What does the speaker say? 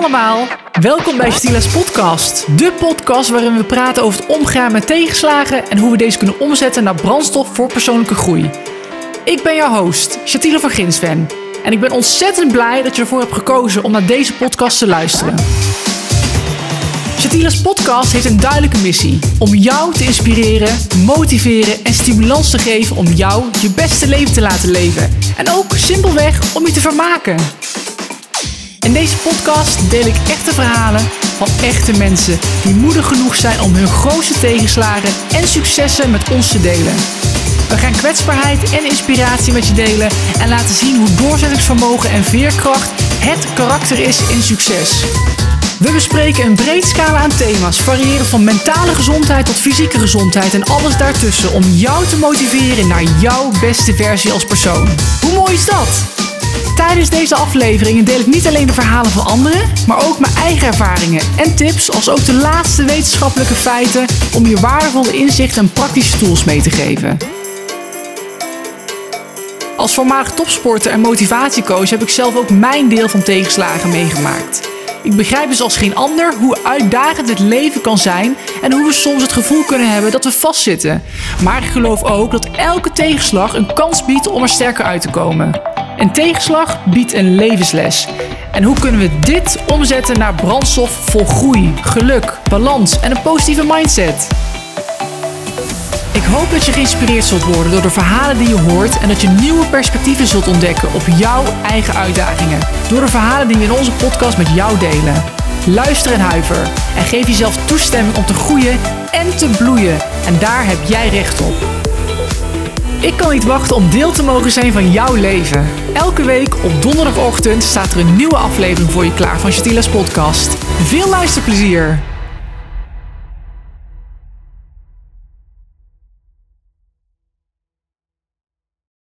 allemaal, welkom bij Stila's podcast. De podcast waarin we praten over het omgaan met tegenslagen en hoe we deze kunnen omzetten naar brandstof voor persoonlijke groei. Ik ben jouw host, Shatila van Ginsven. En ik ben ontzettend blij dat je ervoor hebt gekozen om naar deze podcast te luisteren. Shatila's podcast heeft een duidelijke missie: om jou te inspireren, motiveren en stimulans te geven om jou je beste leven te laten leven. En ook simpelweg om je te vermaken. In deze podcast deel ik echte verhalen van echte mensen die moedig genoeg zijn om hun grootste tegenslagen en successen met ons te delen. We gaan kwetsbaarheid en inspiratie met je delen en laten zien hoe doorzettingsvermogen en veerkracht het karakter is in succes. We bespreken een breed scala aan thema's, variërend van mentale gezondheid tot fysieke gezondheid en alles daartussen om jou te motiveren naar jouw beste versie als persoon. Hoe mooi is dat? Tijdens deze afleveringen deel ik niet alleen de verhalen van anderen, maar ook mijn eigen ervaringen en tips, als ook de laatste wetenschappelijke feiten om je waardevolle inzichten en praktische tools mee te geven. Als voormalig topsporter en motivatiecoach heb ik zelf ook mijn deel van tegenslagen meegemaakt. Ik begrijp dus als geen ander hoe uitdagend het leven kan zijn en hoe we soms het gevoel kunnen hebben dat we vastzitten. Maar ik geloof ook dat elke tegenslag een kans biedt om er sterker uit te komen. Een tegenslag biedt een levensles. En hoe kunnen we dit omzetten naar brandstof vol groei, geluk, balans en een positieve mindset? Ik hoop dat je geïnspireerd zult worden door de verhalen die je hoort en dat je nieuwe perspectieven zult ontdekken op jouw eigen uitdagingen. Door de verhalen die we in onze podcast met jou delen. Luister en huiver en geef jezelf toestemming om te groeien en te bloeien. En daar heb jij recht op. Ik kan niet wachten om deel te mogen zijn van jouw leven. Elke week op donderdagochtend staat er een nieuwe aflevering voor je klaar van Shatila's podcast. Veel luisterplezier!